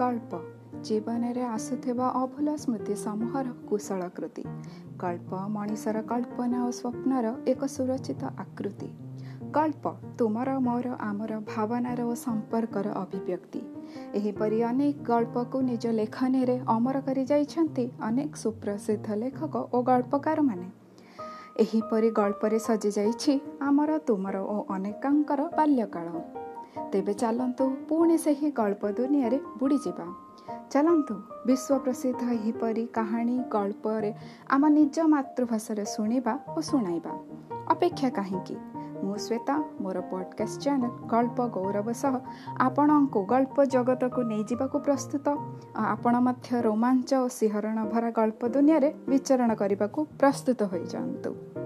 ଗଳ୍ପ ଜୀବନରେ ଆସୁଥିବା ଅଭୁଲା ସ୍ମୃତି ସମୂହର କୁଶଳ କୃତି। ଗଳ୍ପ ମଣିଷର କଳ୍ପନା ଓ ସ୍ୱପ୍ନର ଏକ ସୁରକ୍ଷିତ ଆକୃତି। ଗଳ୍ପ ତୁମର ମୋର ଆମର ଭାବନାର ଓ ସମ୍ପର୍କର ଅଭିବ୍ୟକ୍ତି। ଏହିପରି ଅନେକ ଗଳ୍ପକୁ ନିଜ ଲେଖନୀରେ ଅମର କରି ଯାଇଛନ୍ତି ଅନେକ ସୁପ୍ରସିଦ୍ଧ ଲେଖକ ଓ ଗଳ୍ପକାରମାନେ। ଏହିପରି ଗଳ୍ପରେ ସଜିଯାଇଛି ଆମର ତୁମର ଓ ଅନେକଙ୍କର ବାଲ୍ୟକାଳ। ତେବେ ଚାଲନ୍ତୁ ପୁଣି ସେହି ଗଳ୍ପ ଦୁନିଆରେ ବୁଡ଼ିଯିବା। ଚାଲନ୍ତୁ ବିଶ୍ୱ ପ୍ରସିଦ୍ଧ ଏହିପରି କାହାଣୀ ଗଳ୍ପରେ ଆମ ନିଜ ମାତୃଭାଷାରେ ଶୁଣିବା ଓ ଶୁଣାଇବା। ଅପେକ୍ଷା କାହିଁକି? ମୁଁ ଶ୍ଵେତା ମୋର ପଡ଼କାଷ୍ଟ ଚ୍ୟାନେଲ ଗଳ୍ପ ଗୌରବ ସହ ଆପଣଙ୍କୁ ଗଳ୍ପ ଜଗତକୁ ନେଇଯିବାକୁ ପ୍ରସ୍ତୁତ ଆପଣ ମଧ୍ୟ ରୋମାଞ୍ଚ ଓ ଶିହରଣ ଭରା ଗଳ୍ପ ଦୁନିଆରେ ବିଚରଣ କରିବାକୁ ପ୍ରସ୍ତୁତ ହୋଇଯାଆନ୍ତୁ।